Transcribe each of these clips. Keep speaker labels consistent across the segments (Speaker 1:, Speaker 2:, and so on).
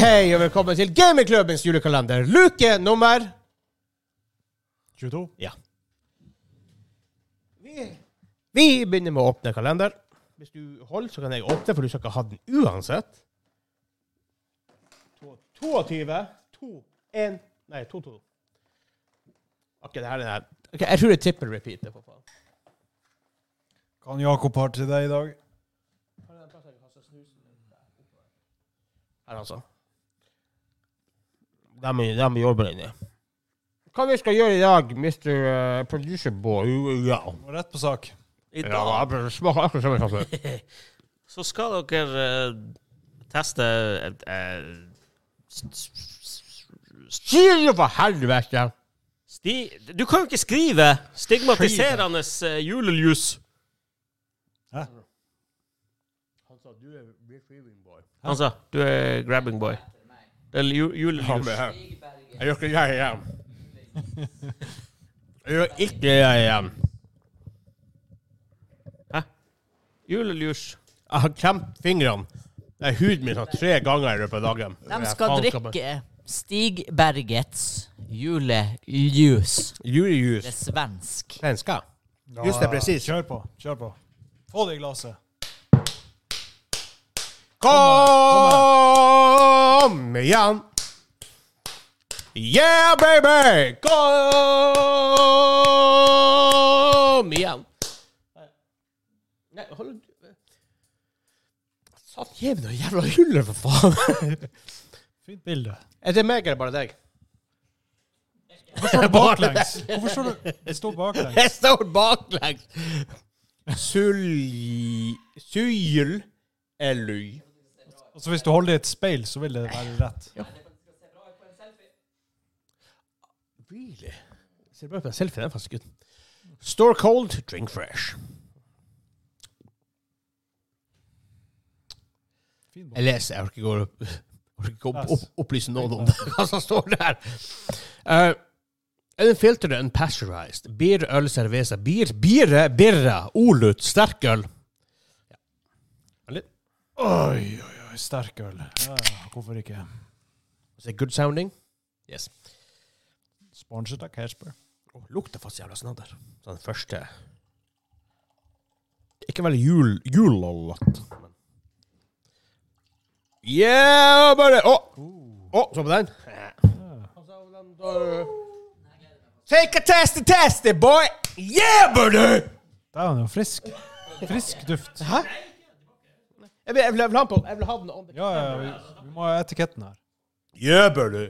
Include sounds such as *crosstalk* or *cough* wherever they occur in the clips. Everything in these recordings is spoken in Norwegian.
Speaker 1: hei, og velkommen til Gamingklubbens julekalender. Luke nummer
Speaker 2: 22.
Speaker 1: vi, vi begynner med å åpne kalender. Hvis du holder, så kan jeg åpne, for du skal ikke ha den uansett. To- 22, 2, 1 Nei, 2, 2. Ok, det her er den her. Ok, jeg tror det er triple repeat. det, for faen.
Speaker 2: Kan Jakob har til deg i dag?
Speaker 1: Her, altså. De, de jobber inni. Hva vi skal gjøre i dag, Mr. eh, Producer Boy? Ja.
Speaker 2: Rett på sak.
Speaker 3: I
Speaker 1: ja
Speaker 3: dag
Speaker 1: det smaker akkurat samme kaffe. *laughs*
Speaker 3: så skal dere eh, teste et
Speaker 1: Styr det for helvete!
Speaker 3: sti... Du kan jo ikke skrive stigmatiserende uh, julelys.
Speaker 2: Hæ?
Speaker 1: Han sa du er retrieving boy.
Speaker 3: Han sa du er grabbing boy. Det er julelys.
Speaker 1: Jeg gjør ikke jeg igjen. *laughs* Jeg gjør ikke jeg igjen.
Speaker 3: Julelys.
Speaker 1: Jeg har klemt fingrene. Det er huden min har tre ganger i løpet av dagen.
Speaker 4: De skal drikke Stig Bergets julejus.
Speaker 1: Julejus.
Speaker 4: Det er svensk.
Speaker 1: Svenska. Just det, precis.
Speaker 2: Kjør på. Kjør på. Få det i glasset.
Speaker 1: Kom igjen! Yeah, baby! Kom igjen! Nei, hold Satt gjev noe jævla hyller, for faen!
Speaker 2: Fint bilde.
Speaker 1: Er det meg eller bare deg?
Speaker 2: Hvorfor står det *laughs* baklengs? Hvorfor står det Det står baklengs.
Speaker 1: Jeg står baklengs! Sulj... Syl... Ely.
Speaker 2: Altså Hvis du holder i et speil, så vil det være rett.
Speaker 1: Really? Ser bra ut på en selfie, den faktisk gutten. Store cold, drink fresh. Jeg leser, jeg orker ikke å, *laughs* orker ikke opp, opp, opplyse noen om det, *laughs* hva som står der. Uh, Unfiltered and pasteurized. Bier, øl, cerveza. Bier, bire, birra, olut, sterkøl. Ja.
Speaker 2: Oi, oi. Sterk øl. Ja, hvorfor ikke?
Speaker 1: Is it good sounding? Yes.
Speaker 2: Sponset av Casper.
Speaker 1: Oh, lukter faktisk jævla snadder. Så den første Ikke veldig jul, julolete. Yeah, bare Å,
Speaker 2: oh.
Speaker 1: oh, så på den. Take a testy testy, boy! Yeah, buddy!
Speaker 2: Der var han jo frisk. Frisk duft.
Speaker 1: Hæ? Jeg vil, jeg vil, jeg vil ha den på. Jeg vil ha den on the
Speaker 2: Ja, ja, vi, vi må ha etiketten her.
Speaker 1: Jøbel, du.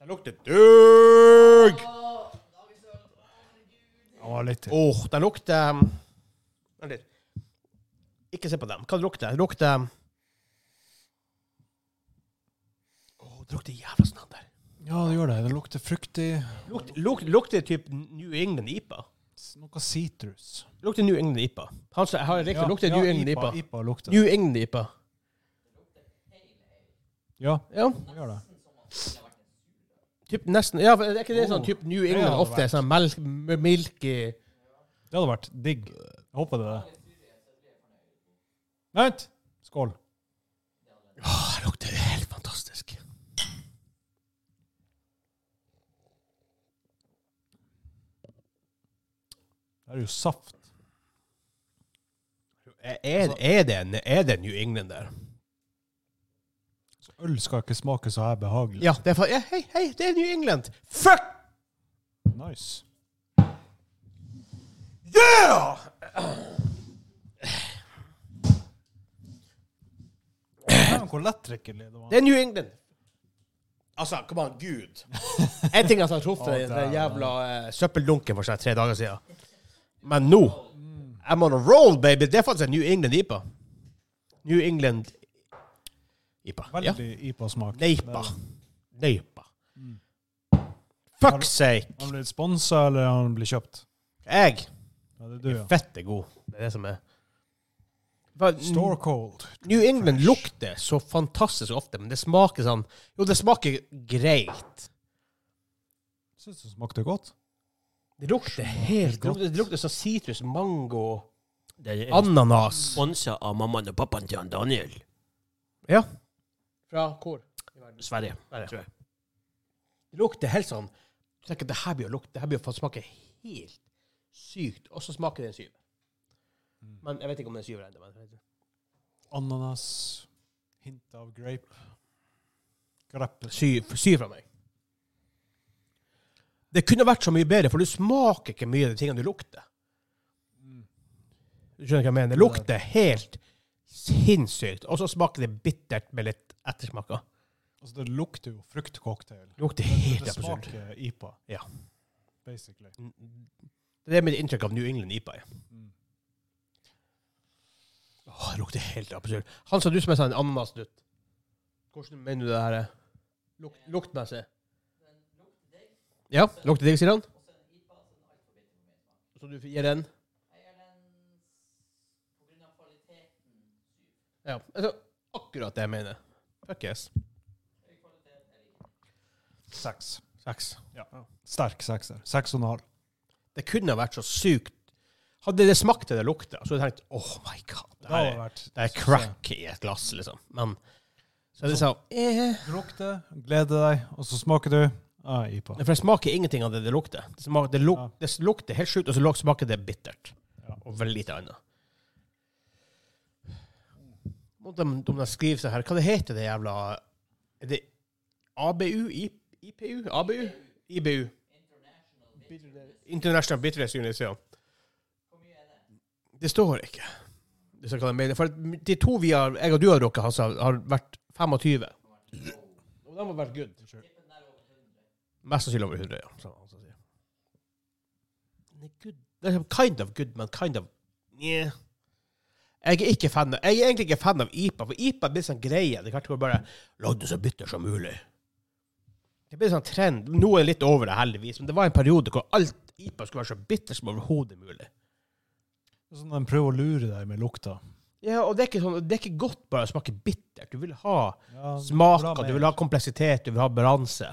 Speaker 1: Den lukter
Speaker 2: døgg! Var litt til.
Speaker 1: Åh, den lukter Vent litt. Ikke se på dem. Hva det lukter det? lukter Åh, det lukter jævla snadder.
Speaker 2: Ja, det gjør det. Det lukter fruktig.
Speaker 1: Lukter, lukter, lukter typ New England IPA.
Speaker 2: Noe sitrus.
Speaker 1: Lukter New England IPA. Han jeg har riktig, lukter New England IPA.
Speaker 2: IPA, IPA lukter.
Speaker 1: New England IPA.
Speaker 2: Ja,
Speaker 1: Ja,
Speaker 2: det gjør det.
Speaker 1: typ nesten. Ja, for er ikke det sånn
Speaker 2: Oh.
Speaker 1: typ New England ofte er sånn melk, milky
Speaker 2: Det hadde vært digg. Jeg håper det er det. Vent! Skål.
Speaker 1: Åh, det lukter helt fantastisk.
Speaker 2: Det er jo saft.
Speaker 1: Er, er, er, det, en- er det New England der?
Speaker 2: Så øl skal ikke smake så her behagelig.
Speaker 1: Ja, det er, ja hei, hei, det er New England. Fuck!
Speaker 2: Nice.
Speaker 1: Yeah!
Speaker 2: Hvor lettdrikkelig det var.
Speaker 1: Det er New England. Altså, come on, gud. En ting at han truffet den, jævla uh, søppeldunken for seg tre dager siden. Men nå I'm on a roll, baby. Det er faktisk en New England IPA. New England IPA. Ja.
Speaker 2: Veldig IPA-smak.
Speaker 1: Neipa. Neipa.
Speaker 2: Mm.
Speaker 1: Fuck sake.
Speaker 2: Har Han blitt sponsa, eller har han blitt kjøpt?
Speaker 1: Jeg
Speaker 2: Ja, det er du, ja.
Speaker 1: fett er god. Det er det som er
Speaker 2: Store cold.
Speaker 1: New England lukter så fantastisk ofte, men det smaker sånn Jo, det smaker greit.
Speaker 2: Syns det smakte godt.
Speaker 1: Det lukter helt godt. det lukter som sitrus, mango,
Speaker 3: Det er
Speaker 1: ananas.
Speaker 3: sponsa av mammaen og pappaen til han Daniel.
Speaker 1: Ja. Fra hvor?
Speaker 3: Sverige.
Speaker 1: Sverige.
Speaker 3: tror jeg.
Speaker 1: Det lukter helt sånn Du tenker det her blir å lukte Det her blir å få smake helt sykt, og så smaker det en syv. Men jeg vet ikke om det er syver ennå. men jeg.
Speaker 2: Ananas. Hint av grape. Grappe.
Speaker 1: Syv, syv fra meg. Det kunne vært så mye bedre, for du smaker ikke mye av de tingene du lukter. Du skjønner hva jeg mener? Det lukter helt sinnssykt, og så smaker det bittert med litt ettersmaker.
Speaker 2: Altså, det lukter jo fruktcocktail.
Speaker 1: Det lukter helt
Speaker 2: det
Speaker 1: absurd.
Speaker 2: smaker IPA.
Speaker 1: Ja.
Speaker 2: Basically.
Speaker 1: Det er det mitt inntrykk av New England IPA. er.
Speaker 2: Mm.
Speaker 1: Åh, det lukter helt absurd. Han sa du som er sånn ananasdutt. Hvordan mener du det her er? Luk, luktmessig? Ja, lukter digg, sier han. Så du gir den? Ja, altså, akkurat det jeg mener. Fuck yes.
Speaker 2: Seks.
Speaker 1: Seks.
Speaker 2: Ja. Sterk sekser. Seks og en halv.
Speaker 1: Det kunne ha vært så sykt. Hadde det smakt det det lukta, så hadde jeg tenkt, oh my god, det
Speaker 2: Det
Speaker 1: her er, det er crack i et glass, liksom. Men, så er det sånn, eh.
Speaker 2: Du lukter, gleder deg, og så smaker du. Ah, IPA.
Speaker 1: For det smaker ingenting av det det lukter. Det, smaker, det, luk,
Speaker 2: ah.
Speaker 1: det lukter helt sjukt, og så smaker det bittert.
Speaker 2: Ja.
Speaker 1: Og veldig lite annet. Må de, de der skriver seg her, hva det heter det jævla Er det ABU? IPU? ABU? IBU? International Bitterness Unit. Det står ikke. Det de. For de to vi har, jeg og du har drukket, har vært 25. Og de har vært good. Mest sannsynlig over 100, ja. som han sier. Det er good. Det er kind of good, men kind of yeah. Jeg er ikke fan av, jeg er egentlig ikke fan av IPA, for IPA blir sånn greie. Det kan ikke bare lag det så bitter som mulig. Det blir sånn trend. Nå er det litt over det, heldigvis, men det var en periode hvor alt IPA skulle være så bitter som overhodet mulig.
Speaker 2: Det er Sånn De prøver å lure deg med lukta.
Speaker 1: Ja, og det er ikke, sånn, det er ikke godt bare å smake bittert. Du vil ha
Speaker 2: Ja,
Speaker 1: smaker, du vil ha kompleksitet, du vil ha balanse.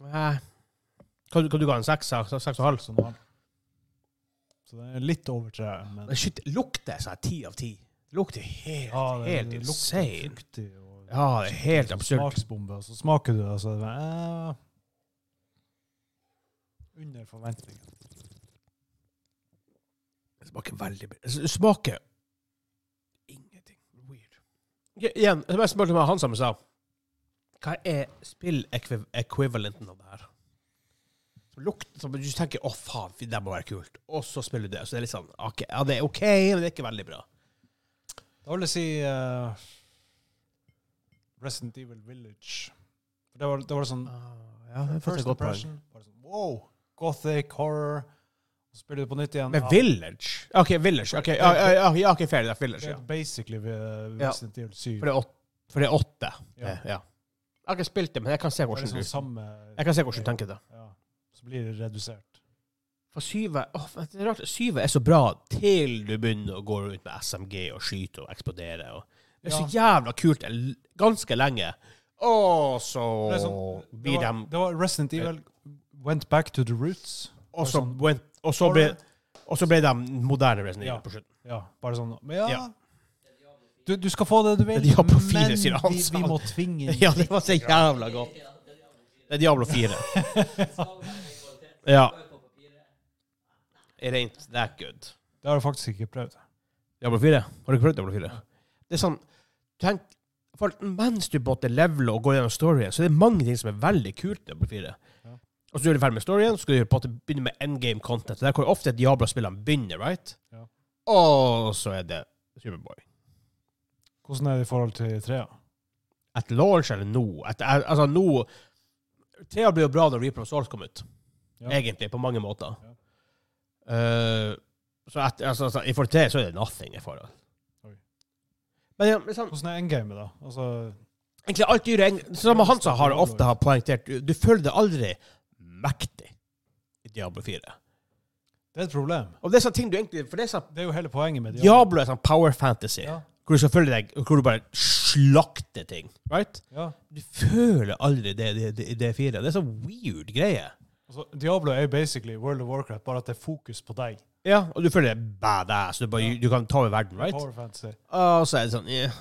Speaker 1: Nei. Hva, hva du ga en seks? Seks og halv?
Speaker 2: Sånn halv. Så det er litt over treet, men
Speaker 1: Men shit, lukter sånn ti av ti. Det lukter helt,
Speaker 2: ja, det,
Speaker 1: helt
Speaker 2: det lukter
Speaker 1: insane.
Speaker 2: fruktig. Og
Speaker 1: Ja, det er helt absurd.
Speaker 2: Smaksbombe, og så smaker du det, og så det bare, eh, Under forventningen.
Speaker 1: Det smaker veldig bra. Det smaker ingenting. Weird. Igjen, det er bare spurte meg han som sa Hva er spill-equivalenten av det her? Som lukt, som du tenker 'Å, faen, det må være kult', og så spiller du det. Så det er litt sånn okay, Ja, det er OK, men det er ikke veldig bra.
Speaker 2: Da vil jeg si uh, Resident Evil Village. For det var, det var sånn
Speaker 1: ja, det er
Speaker 2: First impression. Sånn, wow! Gothic, horror. Så spiller du på nytt igjen.
Speaker 1: Men
Speaker 2: Ja,
Speaker 1: Village? OK, Village. ok, ja, ja, ja, okay fair, det er Village,
Speaker 2: Det
Speaker 1: ja.
Speaker 2: er basically
Speaker 1: Ja.
Speaker 2: Resident Evil 7.
Speaker 1: For det er åtte. For det er åtte.
Speaker 2: Ja.
Speaker 1: Ja. Ja. Jeg har ikke spilt det, men jeg kan se hvordan
Speaker 2: liksom
Speaker 1: du
Speaker 2: samme
Speaker 1: Jeg kan se hvordan du tenker det.
Speaker 2: Ja. Så blir det redusert.
Speaker 1: For syvet oh, det er rart, syvet er så bra til du begynner å gå rundt med SMG og skyte og eksplodere. Og det er så jævla kult ganske lenge. Og så
Speaker 2: Det, sånn,
Speaker 1: blir
Speaker 2: var,
Speaker 1: de
Speaker 2: det var Resident Evil went back to the roots.
Speaker 1: Og så
Speaker 2: sånn-
Speaker 1: went- og så ble, og så ble de moderne Resident
Speaker 2: Ja.
Speaker 1: Evil på slutten.
Speaker 2: Ja, bare sånn Men ja,
Speaker 1: Ja.
Speaker 2: Du, du skal få det du vil,
Speaker 1: Det er Diablo 4,
Speaker 2: men
Speaker 1: sier han.
Speaker 2: vi, vi må tvinge *laughs* inn
Speaker 1: Ja, det var så jævla godt. Det er Diablo 4. *laughs* Ja. It ain't that good.
Speaker 2: Det har jeg faktisk ikke prøvd.
Speaker 1: Diablo 4? Har du ikke prøvd Diablo 4? Det er sånn tenk, for Mens du både leveler og går gjennom storyen, så er det mange ting som er veldig kult i Diablo 4.
Speaker 2: Ja.
Speaker 1: Og så gjør du ferdig med storyen, så skal du på at begynne med endgame content. Det er hvor ofte Diablo-spillene begynner, right?
Speaker 2: Ja.
Speaker 1: Og så er det Superboy.
Speaker 2: Hvordan er det i forhold til trea?
Speaker 1: At launch eller nå? Etter, altså nå Thea blir jo bra da Reaper of Souls kom ut.
Speaker 2: Ja.
Speaker 1: Egentlig, på mange måter.
Speaker 2: Ja.
Speaker 1: Uh, så etter, altså, altså, i forhold til det, så er det nothing i forhold. Men ja, sånn,
Speaker 2: Hvordan er endgamet, da? Altså,
Speaker 1: egentlig alt dyret Som Hansa har ofte har poengtert, du, føler deg aldri mektig i Diablo 4.
Speaker 2: det er et problem.
Speaker 1: Og det er sånne ting du egentlig For det er sånn
Speaker 2: Det er jo hele poenget med
Speaker 1: Diablo er sånn power fantasy,
Speaker 2: Ja.
Speaker 1: Hvor du skal følge deg Hvor du bare slakter ting. Right?
Speaker 2: Ja.
Speaker 1: Du føler aldri det i D4. det er sånn weird greie.
Speaker 2: Altså, Diablo er basically World of Warcraft, bare at det er fokus på deg.
Speaker 1: Ja, og du føler deg badass. Du, bare,
Speaker 2: Ja.
Speaker 1: du kan ta over verden, right?
Speaker 2: Power fantasy.
Speaker 1: Og så er det sånn yeah.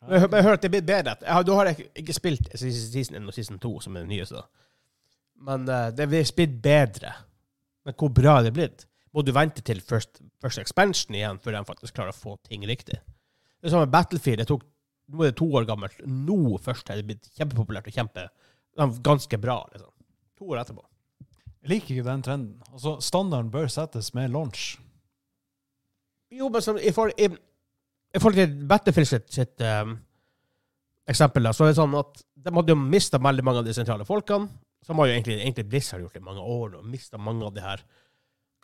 Speaker 1: Men jeg, jeg hører at det blitt bedre. Jeg har, da har jeg ikke spilt siste season 1 og season 2, som er den nyeste. Men uh, det er blitt bedre. Men hvor bra er det blitt? Må du vente til first, first expansion igjen før de faktisk klarer å få ting riktig? Det er samme Battlefield. Det tok, nå er det to år gammelt. Nå først er det blitt kjempepopulært og kjempe, ganske bra. liksom. To år etterpå.
Speaker 2: Jeg liker ikke den trenden. Altså, Standarden bør settes med launch.
Speaker 1: Jo, men som, i, forhold, i, i forhold til Battlefield sitt, sitt um, eksempel, da, så er det sånn at de hadde jo mista veldig mange av de sentrale folkene. Som har jo egentlig, egentlig Blizzard gjort i mange år og Mista mange av de her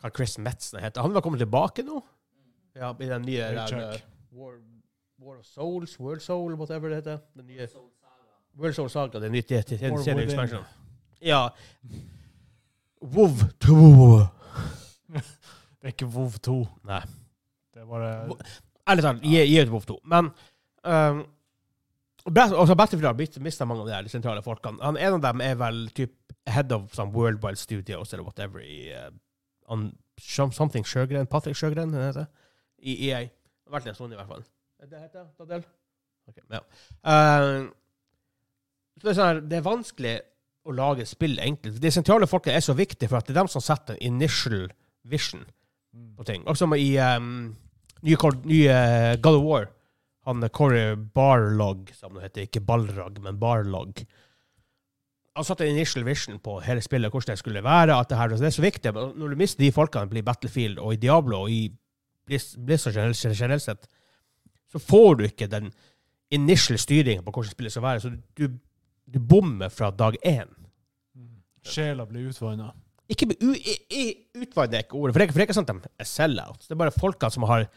Speaker 1: Hva Chris Metzner heter. Han var kommet tilbake nå? Ja, I den nye der, uh, War, War of Souls, World Soul, whatever det heter. Den nye World Soul Saga, den nye serien. Ja. WoW 2. *laughs*
Speaker 2: Det er ikke WoW 2.
Speaker 1: Nei.
Speaker 2: Det er bare
Speaker 1: Ærlig talt, gi, ut WoW 2. Men um, Bat- altså Battlefield har mista mange av de her sentrale folkene. Han, en av dem er vel typ head of some World Wild Studios eller whatever i uh, Something Sjøgren? Patrick Sjøgren, er det det? I EA. Det har vært en stund, i hvert fall. Det heter Tadel? Okay, ja. Uh, det, er sånn det er vanskelig å lage spill enkelt. De sentrale folka er så viktige, for at det er dem som setter initial vision
Speaker 2: Mm.
Speaker 1: på ting. Også i um, nye, nye uh, God of War. Han Corey Barlog, som det heter. Ikke Balrog, men Barlog. Han satte initial vision på hele spillet, hvordan det skulle være. at Det her, det er så viktig. Når du mister de folkene i Battlefield og i Diablo og i Blizzard generelt, sett, så får du ikke den initial styringen på hvordan spillet skal være. Så du, du bommer fra dag én.
Speaker 2: Mm. Sjela blir utvanna.
Speaker 1: Ikke med u- i- i- utvannet er ikke ordet, for det er ikke, sant de er sell-out. Det er bare folkene som har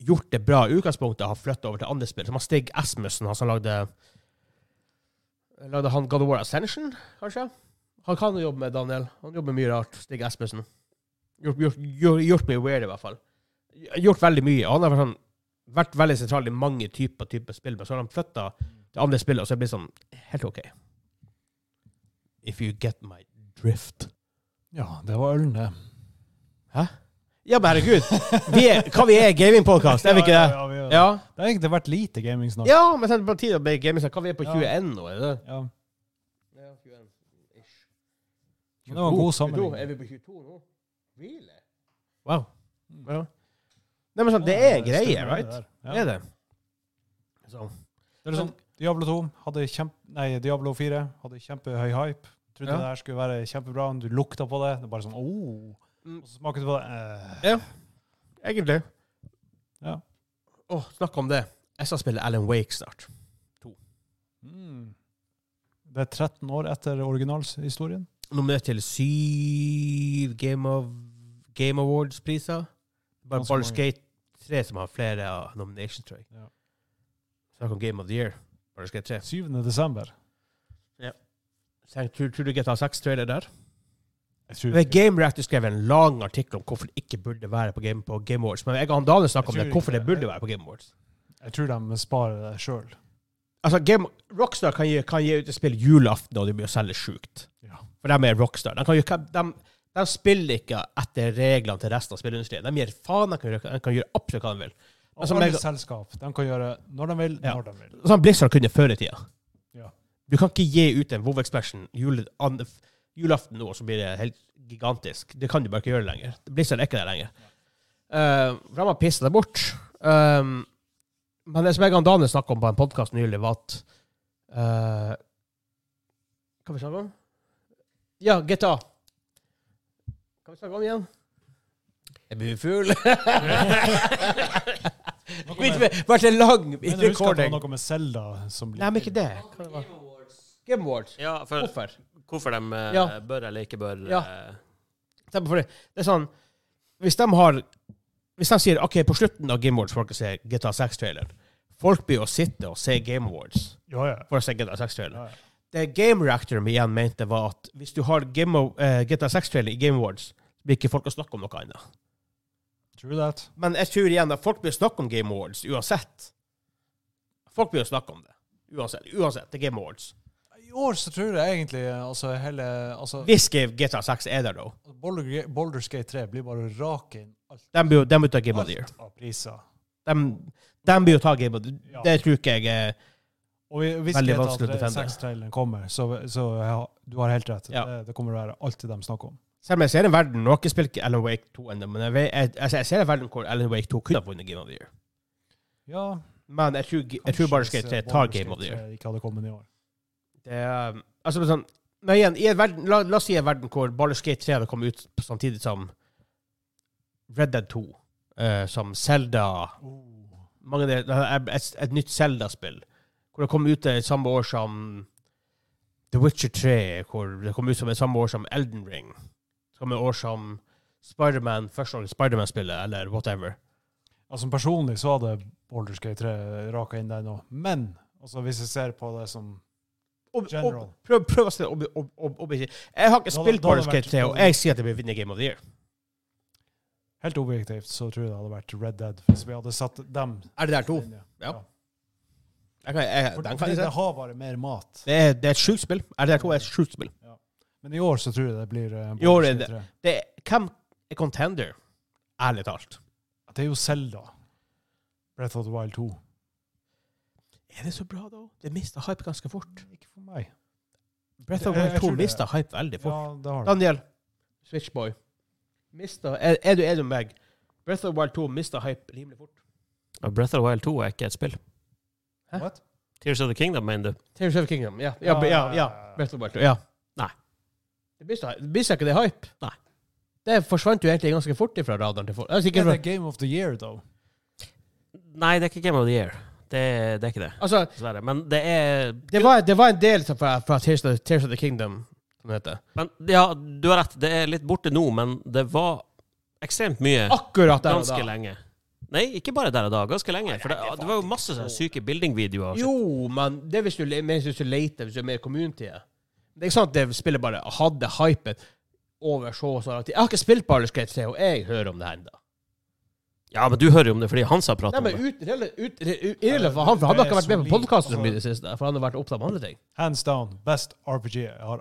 Speaker 1: gjort det bra i utgangspunktet, har flyttet over til andre spill. Som har Stig Asmussen, han som lagde Lagde han God of War Ascension, kanskje? Han kan jo jobbe med Daniel. Han jobber mye rart, Stig Espesen. Gjort, gjort, gjort, gjort mye weird, i hvert fall. Gjort veldig mye. Han har vært, sånn, vært veldig sentral i mange typer, typer spill, men så har han flytta til andre spill, og så er det blitt sånn helt OK. If you get my drift.
Speaker 2: Ja, det var ølen, det.
Speaker 1: Ja, men herregud. Vi er, hva vi er, gamingpodkast, er vi ikke det?
Speaker 2: ja, vi er-
Speaker 1: Ja.
Speaker 2: Det har egentlig vært lite gaming snart.
Speaker 1: Ja, men så er på tide å bli gaming. Hva vi er på
Speaker 2: Ja.
Speaker 1: 21 nå, er det det?
Speaker 2: Ja.
Speaker 1: Ja, 21-ish.
Speaker 2: Men det var en god
Speaker 1: 22.
Speaker 2: sammenligning.
Speaker 1: Er vi på 22 nå? Really? Wow. Ja. Nei, men sånn, det er en greie,
Speaker 2: det
Speaker 1: right?
Speaker 2: Ja.
Speaker 1: Det er det. Så.
Speaker 2: Det er sånn, Diablo 2 hadde kjempe... Nei, Diablo 4 hadde kjempehøy hype. Trodde
Speaker 1: Ja.
Speaker 2: det her skulle være kjempebra. Du lukta på det. Det er bare sånn oh.
Speaker 1: Mm.
Speaker 2: Og så smaket du på det. Eh.
Speaker 1: Egentlig.
Speaker 2: Ja.
Speaker 1: Åh, snakk om det. Jeg skal spille Alan Wake snart.
Speaker 2: Mm. Det er 13 år etter originalhistorien.
Speaker 1: Nominert til syv Game, of, Game Awards-priser. Bare Baldur's 3 som har flere av nominations, tror jeg.
Speaker 2: Ja.
Speaker 1: Snakk om Game of the Year. Gate 3.
Speaker 2: 7. desember.
Speaker 1: Ja. tror, tror du GTA 6-trailer der? Men Game Reactor skrev en lang artikkel om hvorfor det ikke burde være på Game, på Game Awards. Men jeg og Daniel snakka om det, hvorfor det
Speaker 2: det.
Speaker 1: burde være på Game Awards.
Speaker 2: jeg tror de sparer det sjøl.
Speaker 1: Altså, Game, Rockstar kan gi, kan gi ut et spill julaften, og de blir å selge sjukt.
Speaker 2: Ja.
Speaker 1: For de er Rockstar. De, kan, de, de spiller ikke etter reglene til resten av spillindustrien. De gir faen, de kan, de kan gjøre absolutt hva de vil.
Speaker 2: Og alle selskap de kan gjøre når de vil,
Speaker 1: Ja.
Speaker 2: når de vil.
Speaker 1: Sånn Blizzard kunne før i tida.
Speaker 2: Ja.
Speaker 1: Du kan ikke gi ut en WoW Expression jule, an, julaften nå, så blir det helt gigantisk. Det kan du bare ikke gjøre lenger. Blizzard er ikke der lenger. Uh, for de har pissa det bort. Um, men det som jeg og Daniel snakket om på en podkast nylig, var at uh, Hva vi snakke om? Ja, GTA. Hva vi snakke om igjen? Jeg blir full. *laughs*
Speaker 2: Noe
Speaker 1: Vi lang lang
Speaker 2: men husker at det var noe med Zelda som
Speaker 1: Nei, men ikke det. Game Awards. Game Awards.
Speaker 3: Ja, for
Speaker 1: Hvorfor?
Speaker 3: Hvorfor de eh,
Speaker 1: Ja.
Speaker 3: bør eller ikke bør
Speaker 1: Ja.
Speaker 3: eh,
Speaker 1: Det er, det er sånn Hvis de har Hvis de sier OK, på slutten av Game Awards får dere se GTA 6-traileren Folk blir å sitte og se Game Awards
Speaker 2: Ja, ja.
Speaker 1: for å se GTA 6-traileren.
Speaker 2: ja, ja.
Speaker 1: Det Game Reactor igjen mente, var at hvis du har Game of, uh, GTA 6-trailer i Game Awards, blir ikke folk å snakke om noe annet.
Speaker 2: True that.
Speaker 1: Men jeg tror igjen at folk blir å snakke om Game Awards uansett. Folk blir å snakke om det. Uansett. Uansett. Det er Game Awards.
Speaker 2: År så tror jeg egentlig altså hele altså,
Speaker 1: Hvis GTA 6 er der, da.
Speaker 2: Boulder, Boulders Gate 3 blir bare rake inn alt,
Speaker 1: De blir de ta Game of the Year.
Speaker 2: alt av priser.
Speaker 1: De, blir jo ta Game of the
Speaker 2: Year.
Speaker 1: Det tror ikke jeg er
Speaker 2: Og hvis
Speaker 1: Veldig vanskelig å defende.
Speaker 2: 6-traileren kommer, så, så ja, du har helt rett.
Speaker 1: Ja.
Speaker 2: Det, det kommer å være alltid de snakker om.
Speaker 1: Selv om jeg ser en verden Nå har jeg ikke spilt Alan Wake 2 ennå, men jeg, jeg, jeg, altså, jeg ser en verden hvor Alan Wake 2 kunne ha vunnet Game of the Year.
Speaker 2: Ja,
Speaker 1: Men jeg tror, jeg tror bare Skate 3 tar Game of the Year.
Speaker 2: Ikke hadde kommet i år.
Speaker 1: Det er, altså, sånn, men igjen, i en verden, la, la oss si en verden hvor Baldur's Gate 3 hadde kommet ut samtidig som Red Dead 2, uh, som Zelda er et, et nytt Zelda-spill. Hvor det kom ut det samme år som The Witcher 3, hvor det kom ut som det samme år som Elden Ring. Samme år som Spiderman, første Spiderman-spillet, eller whatever.
Speaker 2: Altså Personlig så hadde Baldur's Gate 3 raka inn der nå. Men altså, hvis jeg ser på det som
Speaker 1: Og,
Speaker 2: General.
Speaker 1: og, prøv, prøv å si ob, ob, Jeg har ikke spilt Baldur's Gate 3, og jeg sier at det blir vinne Game of the Year.
Speaker 2: Helt objektivt så tror jeg det hadde vært Red Dead hvis vi hadde satt dem
Speaker 1: Er det der to?
Speaker 2: Ja.
Speaker 1: Ja. Jeg kan, jeg,
Speaker 2: For,
Speaker 1: jeg
Speaker 2: det har bare mer mat.
Speaker 1: Det er, det er et sjukt spill. Er det der to er et sjukt spill.
Speaker 2: Men i år så tror jeg det blir uh,
Speaker 1: I år er det- Det hvem er contender? Ærlig talt.
Speaker 2: Det er jo Zelda. Breath of the Wild 2.
Speaker 1: Er det så bra, da? Det mista hype ganske fort.
Speaker 2: Ikke for meg.
Speaker 1: Breath of Wild 2
Speaker 2: tror
Speaker 1: mista hype veldig fort.
Speaker 2: Ja, det har det.
Speaker 1: Daniel, Switchboy. Mista Er, er du enig med meg? Breath of Wild 2 mista hype rimelig fort.
Speaker 3: Ja, Breath of Wild 2 er ikke et spill.
Speaker 1: Hæ?
Speaker 2: What?
Speaker 3: Tears of the Kingdom, mener du?
Speaker 1: Tears of the Kingdom. Ja, ja, ja, ja. Breath of Wild 2. Ja.
Speaker 3: Nei.
Speaker 1: Det mista ikke det hype.
Speaker 3: Nei.
Speaker 1: Det forsvant jo egentlig ganske fort ifra radaren til folk. Altså,
Speaker 2: Er
Speaker 1: ikke,
Speaker 2: det Game of the Year, da?
Speaker 3: Nei, det er ikke Game of the Year. Det, det er ikke det,
Speaker 1: altså
Speaker 3: dessverre. Men det er
Speaker 1: det, var, det var en del fra, fra Tears, of, Tears of the Kingdom, som det heter.
Speaker 3: men, Ja, du har rett. Det er litt borte nå, men det var ekstremt mye
Speaker 1: Akkurat der og
Speaker 3: ganske
Speaker 1: da.
Speaker 3: lenge. Nei, ikke bare der og da. Ganske lenge. For det, det var jo masse sånne syke building-videoer.
Speaker 1: Jo, men det er hvis du, hvis du leter, hvis du er mer community. Det er ikke sant at det spillet bare hadde hypen over så og så lang tid. Jeg har ikke spilt Baldur's Gate 3, og jeg hører om det her ennå.
Speaker 3: Ja, men du hører jo om det fordi Hansa prater
Speaker 1: pratet
Speaker 3: om det.
Speaker 1: ut, men ut, ut, irrelevant for han, for han har ikke vært med på podkasten så mye i det siste. For han har vært opptatt med andre ting.
Speaker 2: Hands down. Best RPG jeg har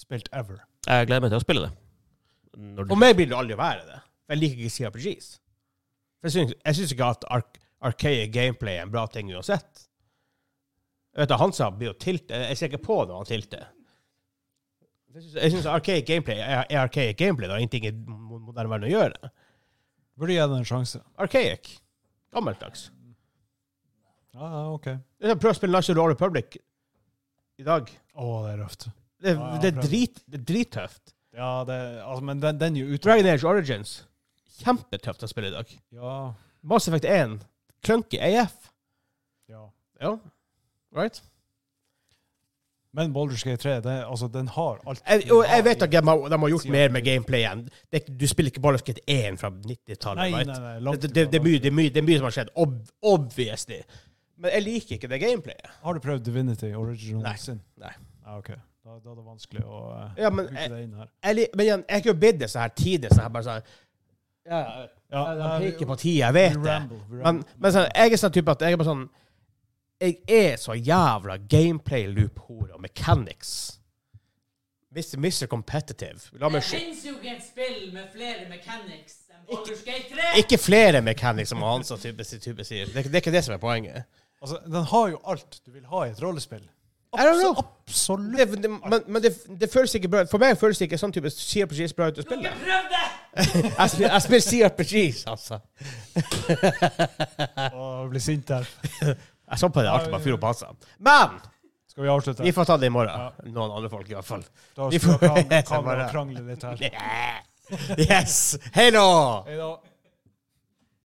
Speaker 2: spilt ever.
Speaker 3: Jeg gleder meg til å spille det. Når du,
Speaker 1: For meg blir det aldri være det. For jeg liker ikke CRPGs. For jeg syns, jeg syns ikke at ark arcade gameplay er en bra ting uansett. Jeg vet at Hansa blir jo tilte. Jeg ser ikke på når han tilter. Jeg syns- Jeg syns archaic gameplay er, er archaic gameplay. Det har ingenting i mo- moderne verden å gjøre.
Speaker 2: Burde gi det en sjanse.
Speaker 1: Archaic. Gammeldags.
Speaker 2: Ja, ja, OK.
Speaker 1: Prøv å spille National Law Republic i dag.
Speaker 2: Å, det er røft.
Speaker 1: Det,
Speaker 2: Ja,
Speaker 1: det, er,
Speaker 2: prøv.
Speaker 1: drit, det er drittøft.
Speaker 2: Ja, det, altså, men den, den er jo ute.
Speaker 1: Dragon Age Origins. Kjempetøft å spille i dag.
Speaker 2: Ja.
Speaker 1: Mass Effect 1. Clunky AF.
Speaker 2: ja.
Speaker 1: Ja. Right?
Speaker 2: Men Baldur's Gate 3, det, altså, den har alt.
Speaker 1: Jeg, og jeg vet at de har, de har gjort mer med gameplayen. Det, du spiller ikke Baldur's Gate 1 fra 90-tallet.
Speaker 2: Nei, nei,
Speaker 1: right? Det, det, det, er mye,
Speaker 2: langt
Speaker 1: det, det mye som har skjedd. Ob, obviously. Men jeg liker ikke det gameplayet.
Speaker 2: Har du prøvd Divinity Original
Speaker 1: Nei.
Speaker 2: Sin?
Speaker 1: Nei.
Speaker 2: Ja, OK. Da, da er det vanskelig å uh,
Speaker 1: Ja, men jeg,
Speaker 2: det inn her.
Speaker 1: jeg, men igjen, jeg har ikke bedt det så her tidlig. Så her, bare sånn ja,
Speaker 2: Ja, ja,
Speaker 1: peker på tida, jeg vet det. Men, men sånn, jeg er sånn type at jeg er bare sånn Jeg er så jævla gameplay-loop-hore og mechanics. Mr. Mr. Competitive. La meg
Speaker 4: Det fins jo ikke et spill med flere mechanics enn Baldur's Gate 3!
Speaker 1: Ikke flere mechanics, som han så type, type sier. Det, det er ikke det som er poenget.
Speaker 2: Altså, den har jo alt du vil ha i et rollespill.
Speaker 1: Know.
Speaker 2: Absolutt.
Speaker 1: Det, det, men men det, det føles ikke bra For meg føles det ikke sånn type CRPGs bra ut å spille.
Speaker 4: Dere prøvde!
Speaker 1: Jeg spiller, jeg spiller CRPGs, altså.
Speaker 2: Å, jeg blir sint der. *laughs*
Speaker 1: Jeg så på det alltid bare fyre opp halsen. Men
Speaker 2: Skal vi avslutte?
Speaker 1: vi får ta det i morgen. Noen andre folk, i hvert fall.
Speaker 2: Da skal vi
Speaker 1: får-
Speaker 2: kan, kan krangle litt her. *laughs*
Speaker 1: Yes!
Speaker 2: Hei da.